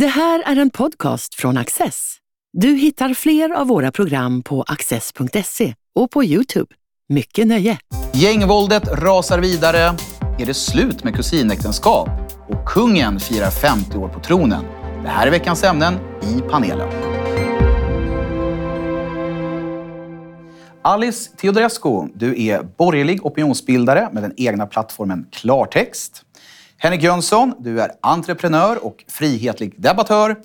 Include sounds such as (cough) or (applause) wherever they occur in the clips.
Det här är en podcast från Access. Du hittar fler av våra program på access.se och på Youtube. Mycket nöje! Gängvåldet rasar vidare. Är det slut med kusinäktenskap? Och kungen firar 50 år på tronen. Det här är veckans ämnen i panelen. Alice Teodorescu, du är borgerlig opinionsbildare med den egna plattformen Klartext. Henrik Jönsson, du är entreprenör och frihetlig debattör.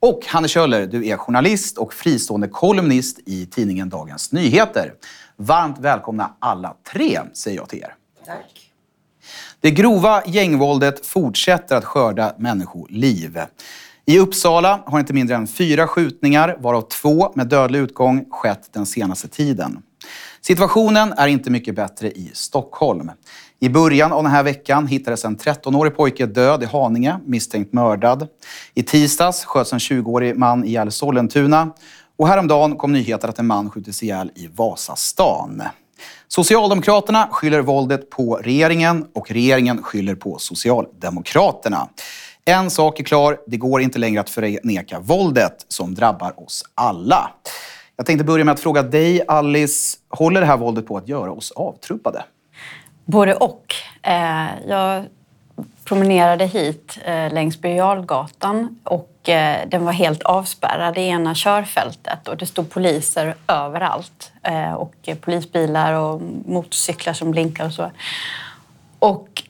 Och Hanne Kjöller, du är journalist och fristående kolumnist i tidningen Dagens Nyheter. Varmt välkomna alla tre, säger jag till er. Tack. Det grova gängvåldet fortsätter att skörda människoliv. I Uppsala har inte mindre än fyra skjutningar, varav två med dödlig utgång, skett den senaste tiden. Situationen är inte mycket bättre i Stockholm. I början av den här veckan hittades en 13-årig pojke död i Haninge, misstänkt mördad. I tisdags sköts en 20-årig man ihjäl i Sollentuna. Och häromdagen kom nyheten att en man skjutits ihjäl i Vasastan. Socialdemokraterna skyller våldet på regeringen och regeringen skyller på Socialdemokraterna. En sak är klar, det går inte längre att förneka våldet som drabbar oss alla. Jag tänkte börja med att fråga dig, Alice. Håller det här våldet på att göra oss avtrubbade? Både och. Eh, jag promenerade hit eh, längs Birger och eh, den var helt avspärrad i ena körfältet och det stod poliser överallt eh, och polisbilar och motorcyklar som blinkar och så. Och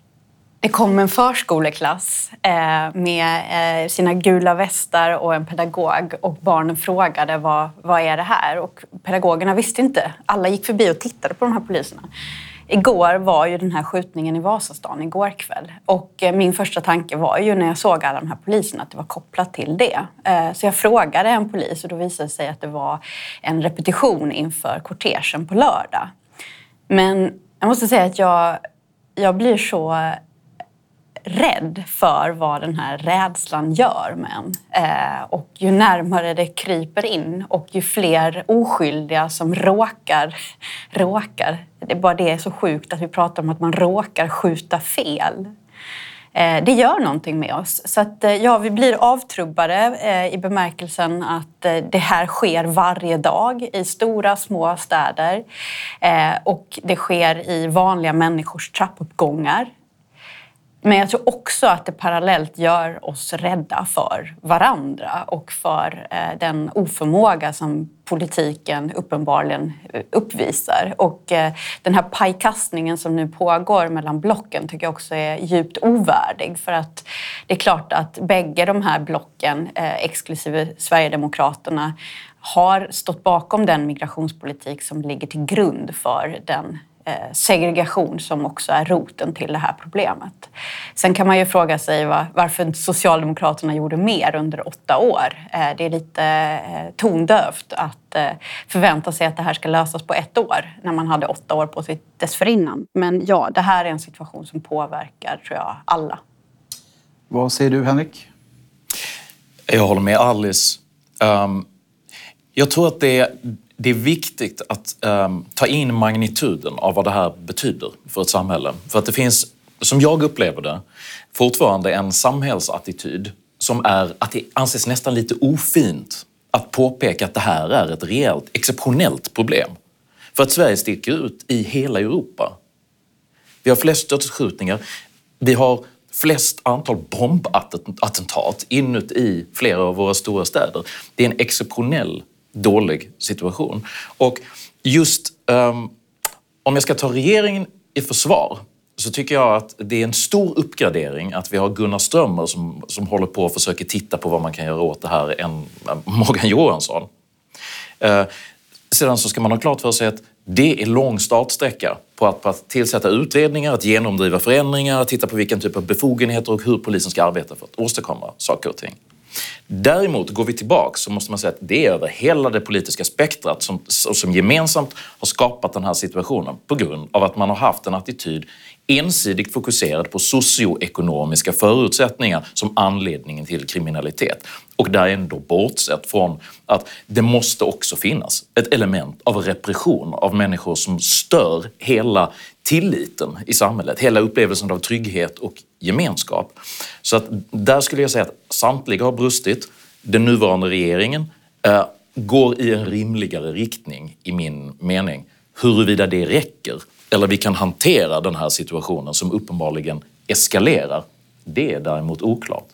det kom en förskoleklass eh, med eh, sina gula västar och en pedagog och barnen frågade vad, vad är det här? Och pedagogerna visste inte. Alla gick förbi och tittade på de här poliserna. Igår var ju den här skjutningen i Vasastan igår kväll och eh, min första tanke var ju när jag såg alla de här poliserna att det var kopplat till det. Eh, så jag frågade en polis och då visade det sig att det var en repetition inför kortegen på lördag. Men jag måste säga att jag, jag blir så rädd för vad den här rädslan gör med en. Eh, och ju närmare det kryper in och ju fler oskyldiga som råkar, råkar. Det är bara det är så sjukt att vi pratar om att man råkar skjuta fel. Eh, det gör någonting med oss. Så att, eh, ja, vi blir avtrubbade eh, i bemärkelsen att eh, det här sker varje dag i stora, små städer. Eh, och det sker i vanliga människors trappuppgångar. Men jag tror också att det parallellt gör oss rädda för varandra och för eh, den oförmåga som politiken uppenbarligen eh, uppvisar. Och eh, den här pajkastningen som nu pågår mellan blocken tycker jag också är djupt ovärdig. För att det är klart att bägge de här blocken, exklusive Sverigedemokraterna, har stått bakom den migrationspolitik som ligger till grund för den segregation som också är roten till det här problemet. Sen kan man ju fråga sig varför Socialdemokraterna gjorde mer under åtta år. Eh, det är lite eh, tondövt att förvänta sig att det här ska lösas på ett år när man hade åtta år på sig dessförinnan. Men ja, det här är en situation som påverkar, tror jag, alla. Vad säger du, Henrik? Jag håller med Alice. Um, jag tror att det det är viktigt att um, ta in magnituden av vad det här betyder för ett samhälle. För att det finns, som jag upplever det, fortfarande en samhällsattityd som är att det anses nästan lite ofint att påpeka att det här är ett reellt, exceptionellt problem. För att Sverige sticker ut i hela Europa. Vi har flest dödsskjutningar. Vi har flest antal bombattentat inuti flera av våra stora städer. Det är en exceptionell dålig situation. Och just um, om jag ska ta regeringen i försvar så tycker jag att det är en stor uppgradering att vi har Gunnar Strömmer som, som håller på och försöker titta på vad man kan göra åt det här än Morgan Johansson. Uh, sedan så ska man ha klart för sig att det är lång startsträcka på att, på att tillsätta utredningar, att genomdriva förändringar, att titta på vilken typ av befogenheter och hur polisen ska arbeta för att åstadkomma saker och ting. Däremot, går vi tillbaka så måste man säga att det är över hela det politiska spektrat som, som gemensamt har skapat den här situationen på grund av att man har haft en attityd ensidigt fokuserad på socioekonomiska förutsättningar som anledningen till kriminalitet. Och där ändå bortsett från att det måste också finnas ett element av repression av människor som stör hela tilliten i samhället, hela upplevelsen av trygghet och gemenskap. Så att där skulle jag säga att samtliga har brustit. Den nuvarande regeringen eh, går i en rimligare riktning i min mening. Huruvida det räcker eller vi kan hantera den här situationen som uppenbarligen eskalerar, det är däremot oklart.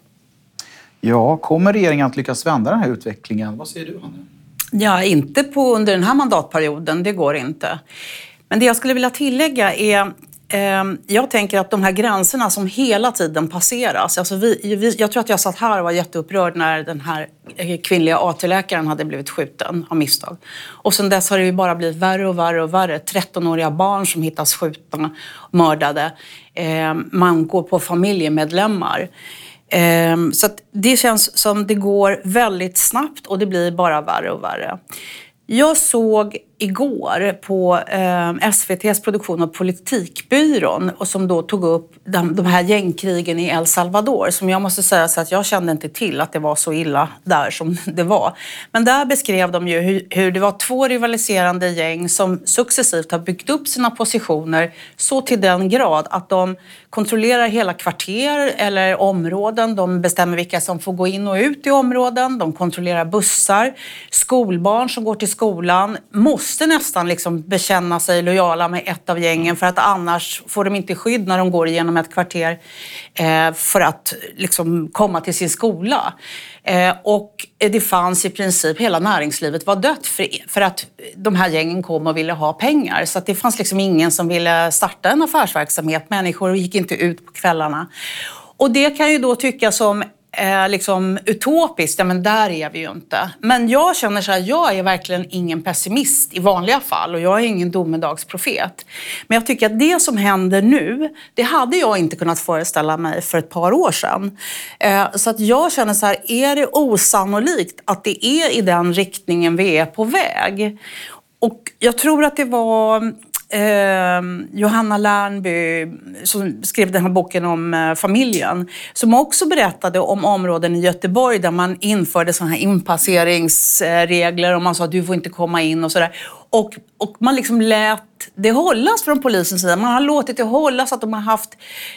Ja, kommer regeringen att lyckas vända den här utvecklingen? Vad säger du, Hanna? Ja, inte på, under den här mandatperioden. Det går inte. Men det jag skulle vilja tillägga är ehm, jag tänker att de här gränserna som hela tiden passeras. Alltså vi, vi, jag tror att jag satt här och var jätteupprörd när den här eh, kvinnliga AT-läkaren hade blivit skjuten av misstag. Och sen dess har det ju bara blivit värre och värre och värre. 13-åriga barn som hittas skjutna, mördade. Ehm, man går på familjemedlemmar. Ehm, så det känns som det går väldigt snabbt och det blir bara värre och värre. Jag såg igår på eh, SVTs produktion av Politikbyrån och som då tog upp de, de, här gängkrigen i El Salvador som jag måste säga så att jag kände inte till att det var så illa där som det var. Men där beskrev de ju hur, hur det var två rivaliserande gäng som successivt har byggt upp sina positioner så till den grad att de kontrollerar hela kvarter eller områden. De bestämmer vilka som får gå in och ut i områden. De kontrollerar bussar. Skolbarn som går till skolan måste nästan liksom bekänna sig lojala med ett av gängen för att annars får de inte skydd när de går igenom ett kvarter eh, för att liksom komma till sin skola. Eh, och det fanns i princip, hela näringslivet var dött för, för att de här gängen kom och ville ha pengar. Så det fanns liksom ingen som ville starta en affärsverksamhet. Människor gick inte ut på kvällarna. Och det kan ju då tyckas som eh, liksom utopiskt, ja men där är vi ju inte. Men jag känner så här, jag är verkligen ingen pessimist i vanliga fall och jag är ingen domedagsprofet. Men jag tycker att det som händer nu, det hade jag inte kunnat föreställa mig för ett par år sedan. Eh, så att jag känner så här, är det osannolikt att det är i den riktningen vi är på väg? Och jag tror att det var eh, Johanna Lernby som skrev den här boken om eh, familjen som också berättade om områden i Göteborg där man införde sådana här inpasseringsregler och man sa att du får inte komma in och sådär. Och, och man liksom lät det hållas från polisens sida. Man har låtit det hållas att de har haft,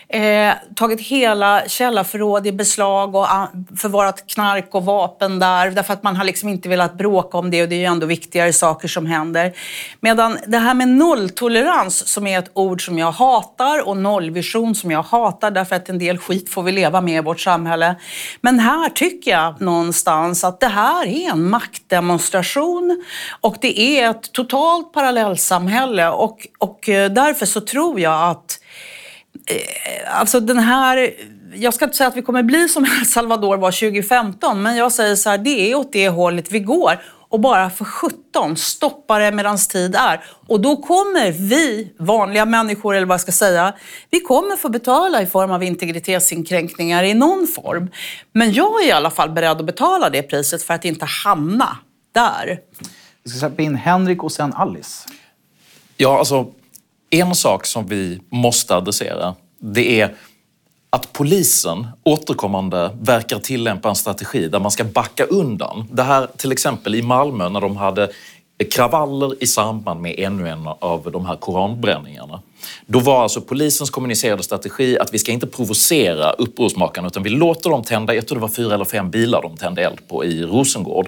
eh, tagit hela källarförråd i beslag och ah, förvarat knark och vapen där. Därför att man har liksom inte velat bråka om det och det är ju ändå viktigare saker som händer. Medan det här med nolltolerans som är ett ord som jag hatar och nollvision som jag hatar därför att en del skit får vi leva med i vårt samhälle. Men här tycker jag någonstans att det här är en maktdemonstration och det är ett totalt parallellsamhälle och, och eh, därför så tror jag att eh, alltså den här jag ska inte säga att vi kommer bli som El (laughs) Salvador var 2015, men jag säger så här, det är åt det hållet vi går. Och bara för 17 stoppa det medans tid är. Och då kommer vi, vanliga människor eller vad jag ska säga, vi kommer få betala i form av integritetsinkränkningar i någon form. Men jag är i alla fall beredd att betala det priset för att inte hamna där. Vi ska släppa in Henrik och sen Alice. Ja, alltså en sak som vi måste adressera, det är att polisen återkommande verkar tillämpa en strategi där man ska backa undan. Det här till exempel i Malmö när de hade kravaller i samband med ännu en av de här koranbränningarna. Då var alltså polisens kommunicerade strategi att vi ska inte provocera upprorsmakarna utan vi låter dem tända, jag tror det var fyra eller fem bilar de tände eld på i Rosengård.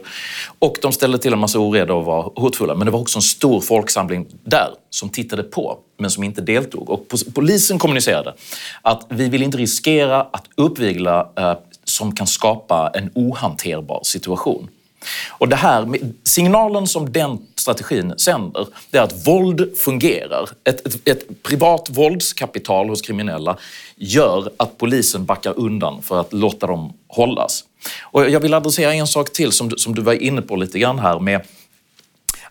Och de ställde till en massa oreda och var hotfulla. Men det var också en stor folksamling där som tittade på men som inte deltog. Och polisen kommunicerade att vi vill inte riskera att uppvigla eh, som kan skapa en ohanterbar situation. Och det här, signalen som den strategin sänder, det är att våld fungerar. Ett, ett, ett, privat våldskapital hos kriminella gör att polisen backar undan för att låta dem hållas. Och jag vill adressera en sak till som, som du var inne på lite grann här med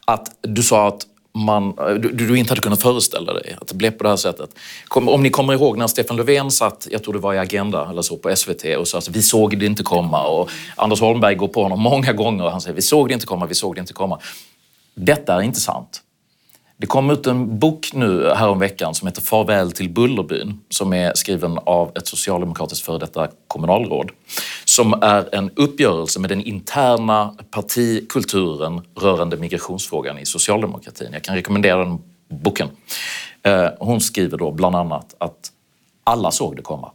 att du sa att man, du, du, inte hade kunnat föreställa dig att det blev på det här sättet. Kom, om ni kommer ihåg när Stefan Löfven satt, jag tror det var i Agenda eller så, på SVT och sa att vi såg det inte komma och Anders Holmberg går på honom många gånger och han säger vi såg det inte komma, vi såg det inte komma. Detta är inte sant. Det kom ut en bok nu häromveckan som heter Farväl till Bullerbyn som är skriven av ett socialdemokratiskt före detta kommunalråd som är en uppgörelse med den interna partikulturen rörande migrationsfrågan i socialdemokratin. Jag kan rekommendera den boken. Eh, hon skriver då bland annat att alla såg det komma.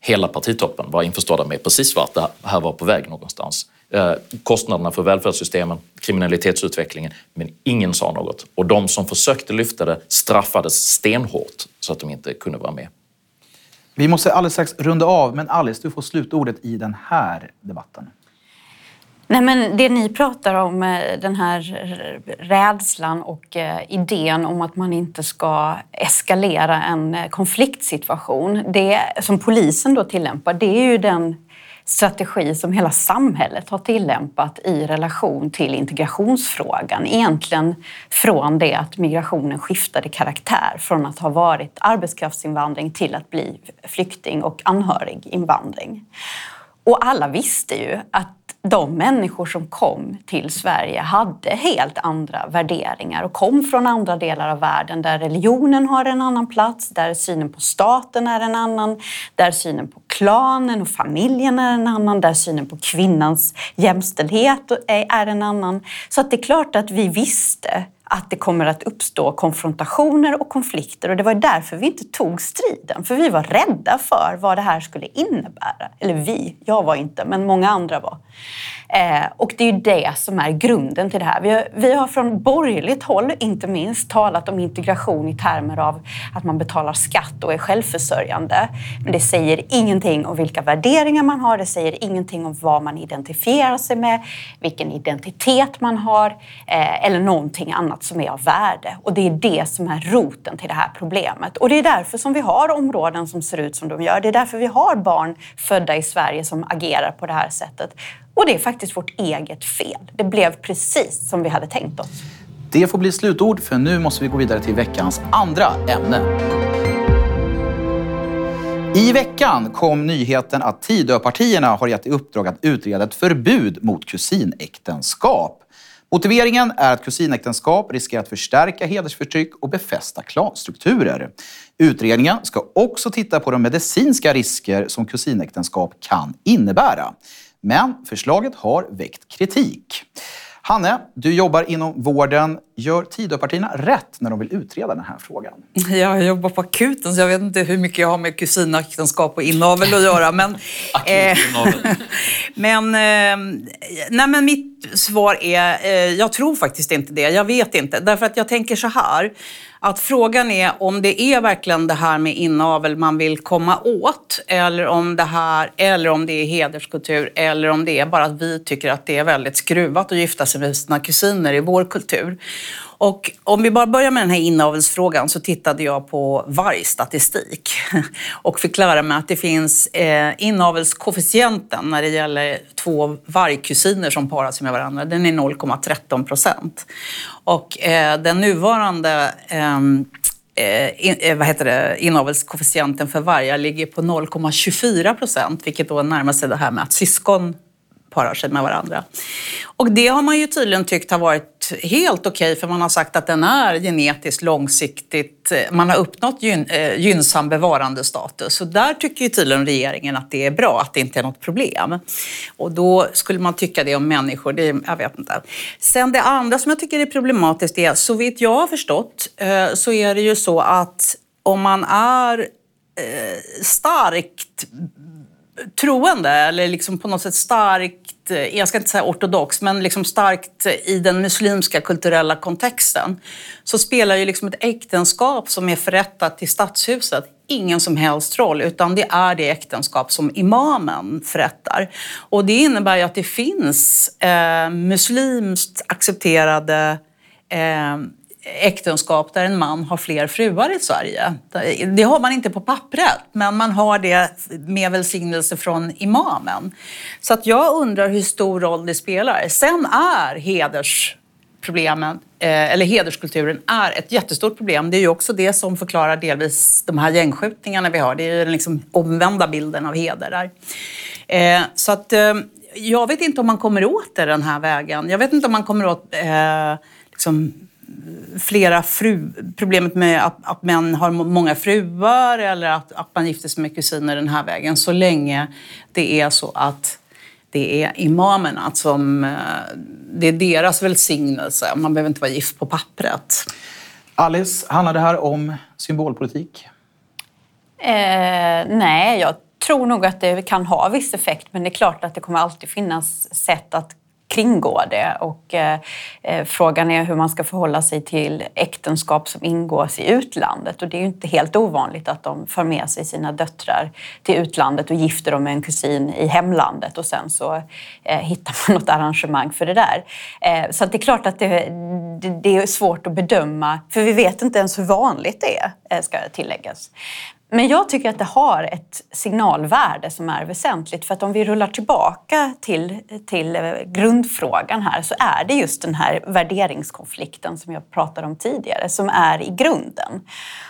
Hela partitoppen var införstådda med precis vart det här var på väg någonstans. Eh, kostnaderna för välfärdssystemen, kriminalitetsutvecklingen, men ingen sa något. Och de som försökte lyfta det straffades stenhårt så att de inte kunde vara med. Vi måste alldeles strax runda av, men Alice, du får slutordet i den här debatten. Nej, men det ni pratar om, eh, den här rädslan och eh, idén om att man inte ska eskalera en konfliktsituation, det som polisen då tillämpar, det är ju den strategi som hela samhället har tillämpat i relation till integrationsfrågan. Egentligen från det att migrationen skiftade karaktär från att ha varit arbetskraftsinvandring till att bli flykting och anhöriginvandring. Och alla visste ju att de människor som kom till Sverige hade helt andra värderingar och kom från andra delar av världen där religionen har en annan plats, där synen på staten är en annan, där synen på klanen och familjen är en annan, där synen på kvinnans jämställdhet är en annan. Så att det är klart att vi visste att det kommer att uppstå konfrontationer och konflikter och det var därför vi inte tog striden. För vi var rädda för vad det här skulle innebära. Eller vi, jag var inte, men många andra var. Eh, och det är ju det som är grunden till det här. Vi har, vi har från borgerligt håll, inte minst, talat om integration i termer av att man betalar skatt och är självförsörjande. Men det säger ingenting om vilka värderingar man har, det säger ingenting om vad man identifierar sig med, vilken identitet man har eh, eller någonting annat som är av värde. Och det är det som är roten till det här problemet. Och det är därför som vi har områden som ser ut som de gör. Det är därför vi har barn födda i Sverige som agerar på det här sättet. Och det är faktiskt vårt eget fel. Det blev precis som vi hade tänkt oss. Det får bli slutord för nu måste vi gå vidare till veckans andra ämne. I veckan kom nyheten att Tidöpartierna har gett i uppdrag att utreda ett förbud mot kusinäktenskap. Motiveringen är att kusinäktenskap riskerar att förstärka hedersförtryck och befästa klanstrukturer. Utredningen ska också titta på de medicinska risker som kusinäktenskap kan innebära. Men förslaget har väckt kritik. Hanne, du jobbar inom vården. Gör Tidöpartierna rätt när de vill utreda den här frågan? (laughs) Jag jobbar på akuten så jag vet inte hur mycket jag har med kusinäktenskap och inavel att göra. Men, (laughs) eh, (laughs) men, eh, nej, men mitt svar är, eh, jag tror faktiskt inte det. Jag vet inte. Därför att jag tänker så här att frågan är om det är verkligen det här med inavel man vill komma åt eller om det, här, eller om det är hederskultur eller om det är bara att vi tycker att det är väldigt skruvat att gifta sig med sina kusiner i vår kultur. Och om vi bara börjar med den här inavelsfrågan så tittade jag på vargstatistik (laughs) och fick lära mig att det finns eh, inavelskoefficienten när det gäller två vargkusiner som parar sig med varandra. Den är 0,13 procent. Och eh, den nuvarande ehm, eh, eh, vad heter det, inavelskoefficienten för vargar ligger på 0,24 procent, vilket då närmar sig det här med att syskon parar sig med varandra. Och det har man ju tydligen tyckt har varit helt okej okay, för man har sagt att den är genetiskt långsiktigt, eh, man har uppnått gyn, eh, gynnsam bevarandestatus. Så där tycker ju tydligen regeringen att det är bra, att det inte är något problem. Och då skulle man tycka det om människor, det, jag vet inte. Sen det andra som jag tycker är problematiskt är, så vitt jag har förstått, eh, så är det ju så att om man är eh, starkt troende eller liksom på något sätt starkt, eh, jag ska inte säga ortodox, men liksom starkt i den muslimska kulturella kontexten så spelar ju liksom ett äktenskap som är förrättat till stadshuset ingen som helst roll, utan det är det äktenskap som imamen förrättar. Och det innebär ju att det finns eh, muslimskt accepterade eh, äktenskap där en man har fler fruar i Sverige. Det har man inte på pappret, men man har det med välsignelse från imamen. Så att jag undrar hur stor roll det spelar. Sen är hedersproblemen, eh, eller hederskulturen, är ett jättestort problem. Det är ju också det som förklarar delvis de här gängskjutningarna vi har. Det är ju den liksom omvända bilden av heder där. Eh, så att eh, jag vet inte om man kommer åt det den här vägen. Jag vet inte om man kommer åt liksom, flera fru, problemet med att, att män har många fruar eller att, att man gifter sig med kusiner den här vägen. Så länge det är så att det är imamerna som... Eh, det är deras välsignelse. Man behöver inte vara gift på pappret. Alice, handlar det här om symbolpolitik? Eh, nej, jag tror nog att det kan ha viss effekt men det är klart att det kommer alltid finnas sätt att kringgå det. Och, eh, frågan är hur man ska förhålla sig till äktenskap som ingås i utlandet. Och det är ju inte helt ovanligt att de för med sig sina döttrar till utlandet och gifter dem med en kusin i hemlandet och sen så eh, hittar man (laughs) något arrangemang för det där. Eh, så det är klart att det, det, det, är svårt att bedöma, för vi vet inte ens hur vanligt det är, eh, ska tilläggas. Men jag tycker att det har ett signalvärde som är väsentligt. För att om vi rullar tillbaka till, till eh, grundfrågan här så är det just den här värderingskonflikten som jag pratade om tidigare som är i grunden.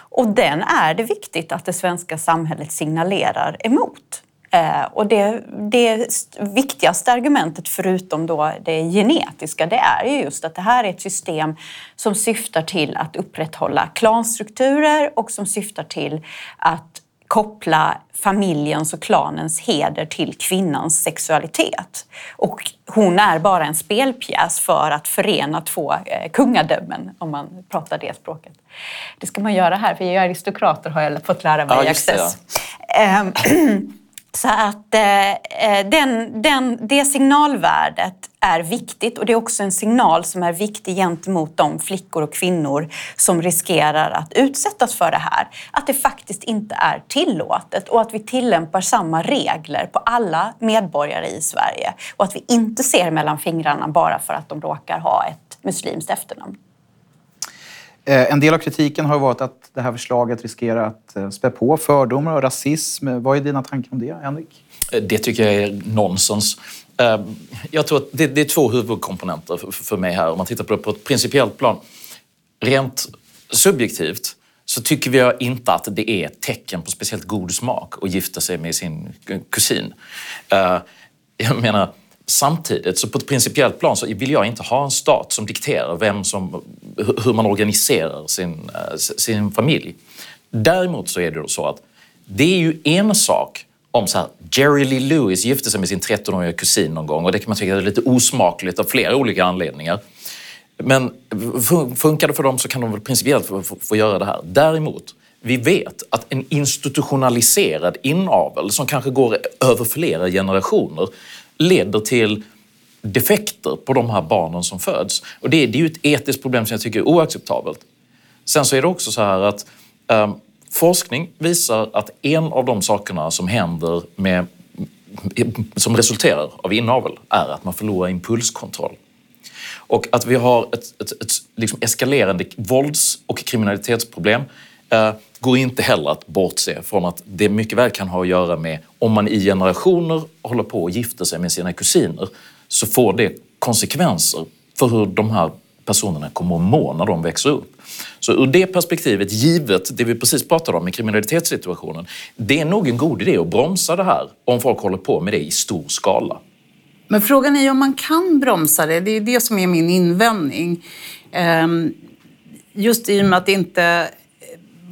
Och den är det viktigt att det svenska samhället signalerar emot. Eh, och det, det viktigaste argumentet, förutom då det genetiska, det är ju just att det här är ett system som syftar till att upprätthålla klanstrukturer och som syftar till att koppla familjens och klanens heder till kvinnans sexualitet. Och hon är bara en spelpjäs för att förena två eh, kungadömen, om man pratar det språket. Det ska man göra här, för jag är aristokrater har jag fått lära mig ja, i Access. (clears throat) Så att eh, eh, den, den, det signalvärdet är viktigt och det är också en signal som är viktig gentemot de flickor och kvinnor som riskerar att utsättas för det här. Att det faktiskt inte är tillåtet och att vi tillämpar samma regler på alla medborgare i Sverige och att vi inte ser mellan fingrarna bara för att de råkar ha ett muslimskt efternamn. Eh, en del av kritiken har varit att det här förslaget riskerar att eh, spä på fördomar och rasism. Eh, vad är dina tankar om det, Henrik? Det tycker jag är nonsens. Jag tror att det är två huvudkomponenter för mig här om man tittar på det på ett principiellt plan. Rent subjektivt så tycker jag inte att det är ett tecken på speciellt god smak att gifta sig med sin kusin. Jag menar, Samtidigt, så på ett principiellt plan, så vill jag inte ha en stat som dikterar vem som, hur man organiserar sin, eh, sin familj. Däremot så är det då så att det är ju en sak om så här, Jerry Lee Lewis gifte sig med sin 13-åriga kusin någon gång och det kan man tycka är lite osmakligt av flera olika anledningar. Men funkar det för dem så kan de väl principiellt få, få, få göra det här. Däremot, vi vet att en institutionaliserad inavel som kanske går över flera generationer leder till defekter på de här barnen som föds. Och det, det är ju ett etiskt problem som jag tycker är oacceptabelt. Sen så är det också så här att um, forskning visar att en av de sakerna som händer med, som resulterar av inavel är att man förlorar impulskontroll. Och att vi har ett, ett, ett liksom eskalerande vålds och kriminalitetsproblem eh, går inte heller att bortse från att det mycket väl kan ha att göra med om man i generationer håller på och gifter sig med sina kusiner så får det konsekvenser för hur de här personerna kommer att må när de växer upp. Så ur det perspektivet, givet det vi precis pratade om med kriminalitetssituationen, det är nog en god idé att bromsa det här om folk håller på med det i stor skala. Men frågan är ju om man kan bromsa det. Det är det som är min invändning. Ehm, just i och med att det inte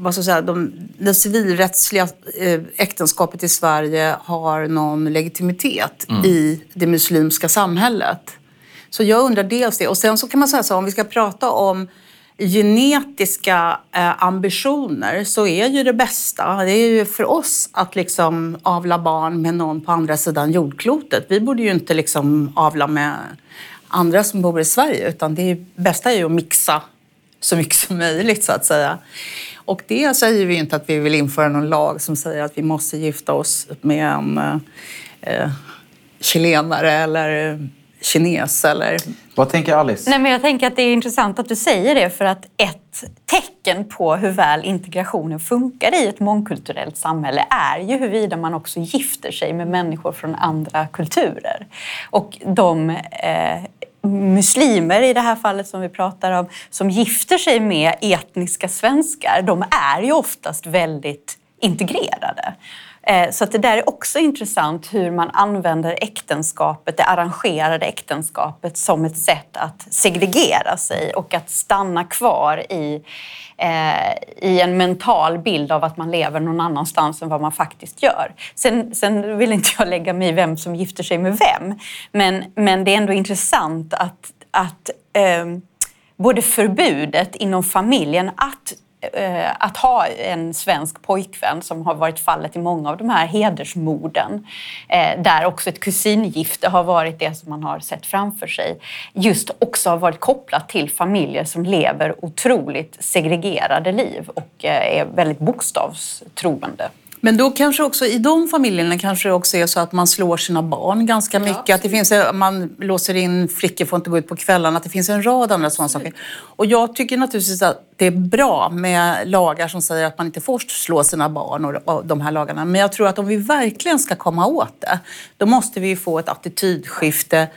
vad ska jag säga, de, det civilrättsliga eh, äktenskapet i Sverige har någon legitimitet mm. i det muslimska samhället. Så jag undrar dels det. Och sen så kan man säga så om vi ska prata om genetiska eh, ambitioner så är ju det bästa, det är ju för oss att liksom avla barn med någon på andra sidan jordklotet. Vi borde ju inte liksom avla med andra som bor i Sverige utan det bästa är ju att mixa så mycket som möjligt så att säga. Och det säger vi inte att vi vill införa någon lag som säger att vi måste gifta oss med en eh, chilenare eller kines eller... Vad tänker Alice? Nej, men jag tänker att det är intressant att du säger det för att ett tecken på hur väl integrationen funkar i ett mångkulturellt samhälle är ju huruvida man också gifter sig med människor från andra kulturer. Och de eh, muslimer i det här fallet som vi pratar om, som gifter sig med etniska svenskar, de är ju oftast väldigt integrerade. Eh, så att det där är också intressant hur man använder äktenskapet, det arrangerade äktenskapet som ett sätt att segregera sig och att stanna kvar i, eh, i en mental bild av att man lever någon annanstans än vad man faktiskt gör. Sen, sen vill inte jag lägga mig i vem som gifter sig med vem, men, men det är ändå intressant att, att eh, både förbudet inom familjen att Eh, att ha en svensk pojkvän som har varit fallet i många av de här hedersmorden, eh, där också ett kusingifte har varit det som man har sett framför sig, just också har varit kopplat till familjer som lever otroligt segregerade liv och eh, är väldigt bokstavstroende. Men då kanske också i de familjerna kanske det också är så att man slår sina barn ganska mycket. Ja, att det finns, man låser in flickor får inte gå ut på kvällarna. Att det finns en rad andra sådana saker. Och jag tycker naturligtvis att det är bra med lagar som säger att man inte får slå sina barn och de här lagarna. Men jag tror att om vi verkligen ska komma åt det, då måste vi få ett attitydskifte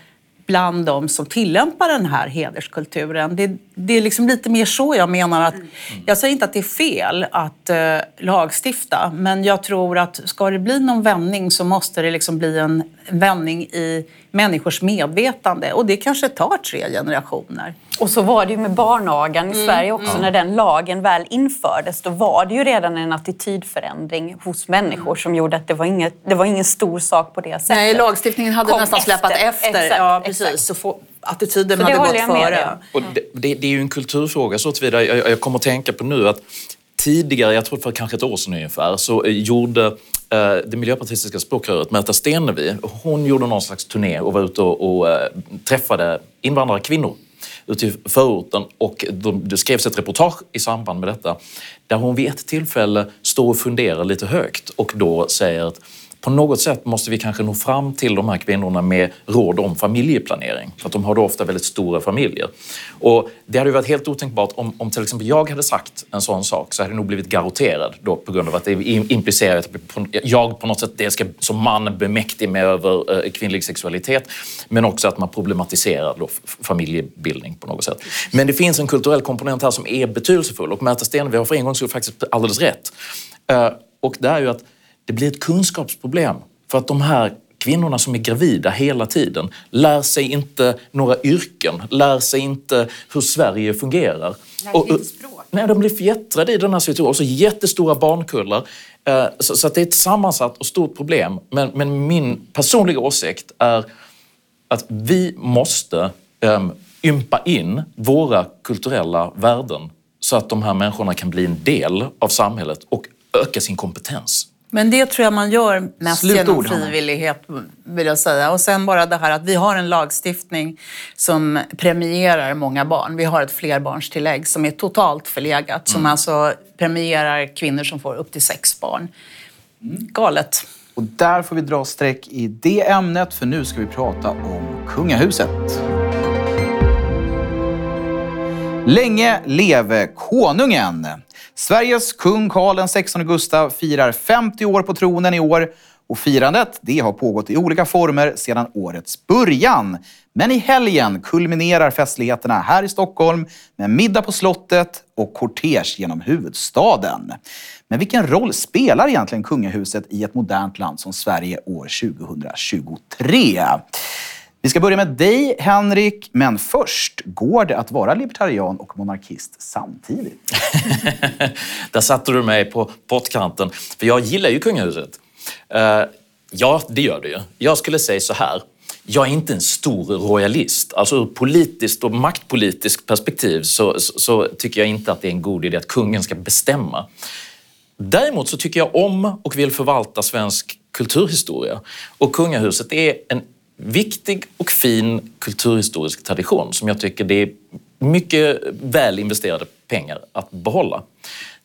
bland de som tillämpar den här hederskulturen. Det, det är liksom lite mer så jag menar att... Mm. Jag säger inte att det är fel att uh, lagstifta, men jag tror att ska det bli någon vändning så måste det liksom bli en vändning i människors medvetande och det kanske tar tre generationer. Och så var det ju med barnagan i mm. Sverige också. Mm. När den lagen väl infördes då var det ju redan en attitydförändring hos människor mm. som gjorde att det var, inget, det var ingen stor sak på det sättet. Nej, lagstiftningen hade Kom nästan släpat efter. efter. Exakt, ja, precis. Exakt. Så få, attityden så hade gått före. Och det, det, det, är ju en kulturfråga så tillvida. Jag, jag kommer att tänka på nu att tidigare, jag tror för kanske ett år sedan ungefär, så gjorde eh, Eh, det miljöpartistiska språkröret Märta Stenevi, hon gjorde någon slags turné och var ute och, och eh, träffade invandrarkvinnor ute i förorten. Och det skrevs ett reportage i samband med detta där hon vid ett tillfälle står och funderar lite högt och då säger att på något sätt måste vi kanske nå fram till de här kvinnorna med råd om familjeplanering. För att de har då ofta väldigt stora familjer. Och det hade ju varit helt otänkbart om, om till exempel jag hade sagt en sån sak så hade jag nog blivit garotterad då på grund av att det implicerar att jag på något sätt det ska, som man bemäktig med över eh, kvinnlig sexualitet. Men också att man problematiserar då familjebildning på något sätt. Men det finns en kulturell komponent här som är betydelsefull och Märta Stenevi har för en gångs skull faktiskt alldeles rätt. Eh, och det är ju att det blir ett kunskapsproblem. För att de här kvinnorna som är gravida hela tiden lär sig inte några yrken, lär sig inte hur Sverige fungerar. Och, nej, de blir fjättrade i den här situationen. Och så jättestora barnkullar. Eh, så, det är ett sammansatt och stort problem. Men, men, min personliga åsikt är att vi måste um, ympa in våra kulturella värden så att de här människorna kan bli en del av samhället och öka sin kompetens. Men det tror jag man gör mest Slutord, genom frivillighet, vill jag säga. Och sen bara det här att vi har en lagstiftning som premierar många barn. Vi har ett flerbarnstillägg som är totalt förlegat, mm. som alltså premierar kvinnor som får upp till sex barn. Galet. Och där får vi dra streck i det ämnet, för nu ska vi prata om kungahuset. Länge leve konungen! Sveriges kung Carl XVI Gustaf firar 50 år på tronen i år och firandet det har pågått i olika former sedan årets början. Men i helgen kulminerar festligheterna här i Stockholm med middag på slottet och kortege genom huvudstaden. Men vilken roll spelar egentligen kungahuset i ett modernt land som Sverige år 2023? Vi ska börja med dig, Henrik. Men först, går det att vara libertarian och monarkist samtidigt? (laughs) Där satte du mig på pottkanten. För jag gillar ju kungahuset. Uh, ja, det gör du ju. Jag skulle säga så här. Jag är inte en stor royalist. Alltså ur politiskt och maktpolitiskt perspektiv så, så, så, tycker jag inte att det är en god idé att kungen ska bestämma. Däremot så tycker jag om och vill förvalta svensk kulturhistoria. Och kungahuset är en viktig och fin kulturhistorisk tradition som jag tycker det är mycket väl investerade pengar att behålla.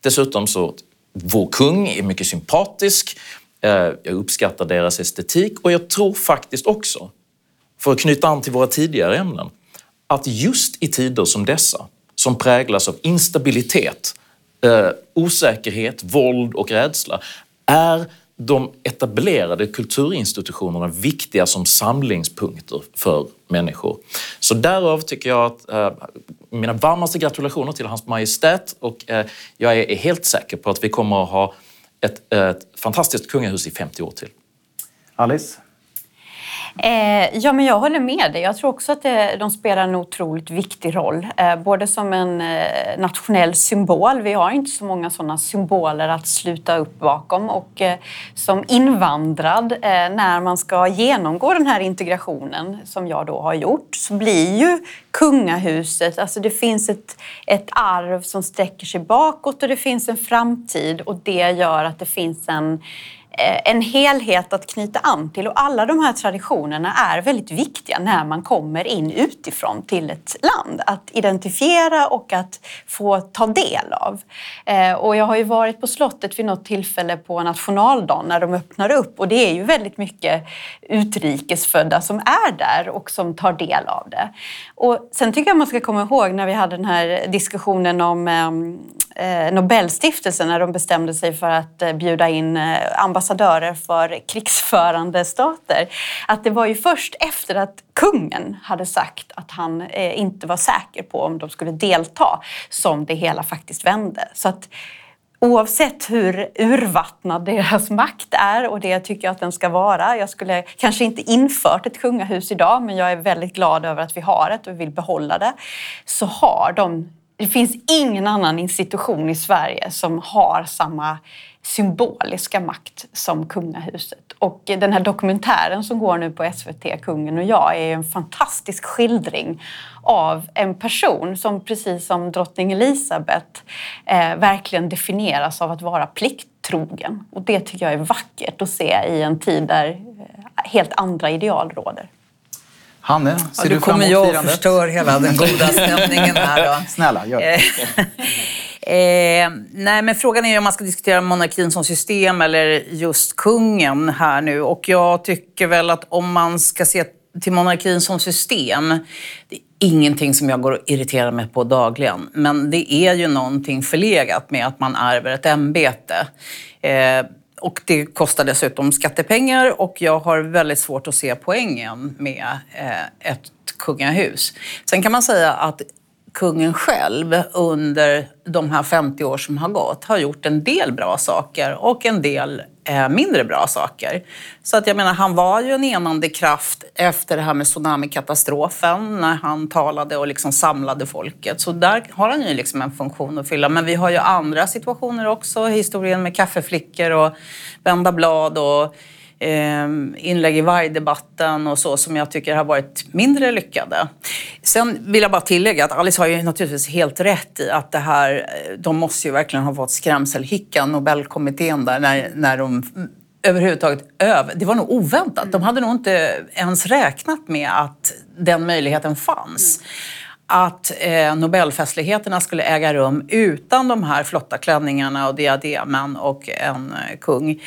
Dessutom så, vår kung är mycket sympatisk. Eh, jag uppskattar deras estetik och jag tror faktiskt också, för att knyta an till våra tidigare ämnen, att just i tider som dessa, som präglas av instabilitet, eh, osäkerhet, våld och rädsla, är de etablerade kulturinstitutionerna viktiga som samlingspunkter för människor. Så därav tycker jag att eh, mina varmaste gratulationer till Hans Majestät och eh, jag är, är, helt säker på att vi kommer att ha ett, ett fantastiskt kungahus i 50 år till. Alice? Eh, ja, men jag håller med dig. Jag tror också att det, de spelar en otroligt viktig roll. Eh, både som en eh, nationell symbol. Vi har inte så många sådana symboler att sluta upp bakom. Och eh, som invandrad, eh, när man ska genomgå den här integrationen som jag då har gjort, så blir ju kungahuset, alltså det finns ett, ett arv som sträcker sig bakåt och det finns en framtid och det gör att det finns en Eh, en helhet att knyta an till och alla de här traditionerna är väldigt viktiga när man kommer in utifrån till ett land. Att identifiera och att få ta del av. Eh, och jag har ju varit på slottet vid något tillfälle på nationaldagen när de öppnar upp och det är ju väldigt mycket utrikesfödda som är där och som tar del av det. Och sen tycker jag man ska komma ihåg när vi hade den här diskussionen om eh, Nobelstiftelsen när de bestämde sig för att bjuda in ambassadörer ambassadörer för krigsförande stater. Att det var ju först efter att kungen hade sagt att han eh, inte var säker på om de skulle delta som det hela faktiskt vände. Så att Oavsett hur urvattnad deras makt är och det tycker jag att den ska vara. Jag skulle kanske inte infört ett kungahus idag men jag är väldigt glad över att vi har det och vill behålla det. Så har de, det finns ingen annan institution i Sverige som har samma symboliska makt som kungahuset. Och den här dokumentären som går nu på SVT, Kungen och jag, är en fantastisk skildring av en person som precis som drottning Elisabeth eh, verkligen definieras av att vara plikttrogen. Och det tycker jag är vackert att se i en tid där eh, helt andra ideal råder. Hanne, ser ja, du fram emot firandet? Nu kommer jag och förstör hela den goda stämningen här. Då. (laughs) Snälla, gör det. (laughs) Eh, nej, men frågan är om man ska diskutera monarkin som system eller just kungen här nu. Och jag tycker väl att om man ska se till monarkin som system, det är ingenting som jag går och irriterar mig på dagligen. Men det är ju någonting förlegat med att man ärver ett ämbete. Eh, och det kostar dessutom skattepengar och jag har väldigt svårt att se poängen med eh, ett kungahus. Sen kan man säga att kungen själv under de här 50 år som har gått har gjort en del bra saker och en del eh, mindre bra saker. Så att jag menar, han var ju en enande kraft efter det här med tsunamikatastrofen när han talade och liksom samlade folket. Så där har han ju liksom en funktion att fylla. Men vi har ju andra situationer också. Historien med kaffeflickor och vända blad och Ehm, inlägg i vargdebatten och så som jag tycker har varit mindre lyckade. Sen vill jag bara tillägga att Alice har ju naturligtvis helt rätt i att det här, eh, de måste ju verkligen ha fått skrämselhicka, Nobelkommittén där, när, när de överhuvudtaget över... Det var nog oväntat. De hade nog inte ens räknat med att den möjligheten fanns. Mm att eh, Nobelfestligheterna skulle äga rum utan de här flotta klänningarna och diademen och en eh, kung.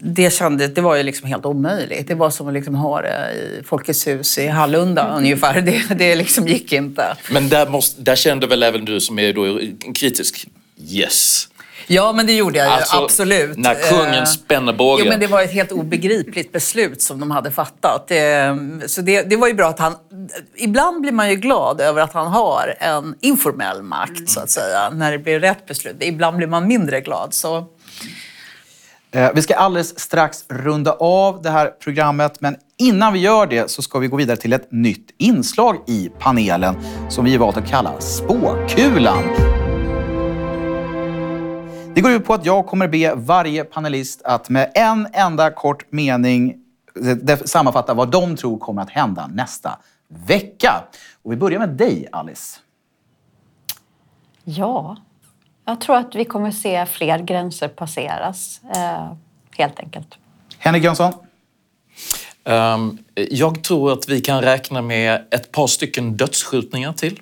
Det, kändes, det var ju liksom helt omöjligt. Det var som att liksom ha det i Folkets hus i Hallunda mm. ungefär. Det, det liksom gick inte. Men där, måste, där kände väl även du som är då kritisk, yes, Ja, men det gjorde jag ju. Alltså, absolut. När kungen eh, spänner bågen. Jo, men det var ett helt obegripligt beslut som de hade fattat. Det, så det, det var ju bra att han... Ibland blir man ju glad över att han har en informell makt, mm. så att säga, när det blir rätt beslut. Ibland blir man mindre glad. Så. Eh, vi ska alldeles strax runda av det här programmet, men innan vi gör det så ska vi gå vidare till ett nytt inslag i panelen som vi valt att kalla Spåkulan. Det går ut på att jag kommer be varje panelist att med en enda kort mening sammanfatta vad de tror kommer att hända nästa vecka. Och vi börjar med dig, Alice. Ja, jag tror att vi kommer se fler gränser passeras, eh, helt enkelt. Henrik Jönsson? Um, jag tror att vi kan räkna med ett par stycken dödsskjutningar till.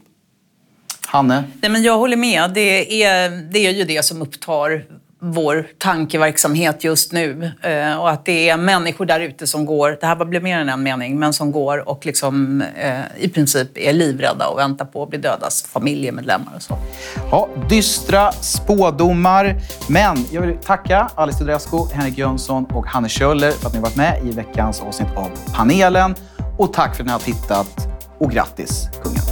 Hanne? Nej, men jag håller med. Det är, det är ju det som upptar vår tankeverksamhet just nu. Eh, och att det är människor där ute som går, det här blir mer än en mening, men som går och liksom, eh, i princip är livrädda och väntar på att bli dödas familjemedlemmar och så. Ja, dystra spådomar. Men jag vill tacka Alice Teodorescu, Henrik Jönsson och Hanne Kjöller för att ni varit med i veckans avsnitt av panelen. Och tack för att ni har tittat och grattis kungen!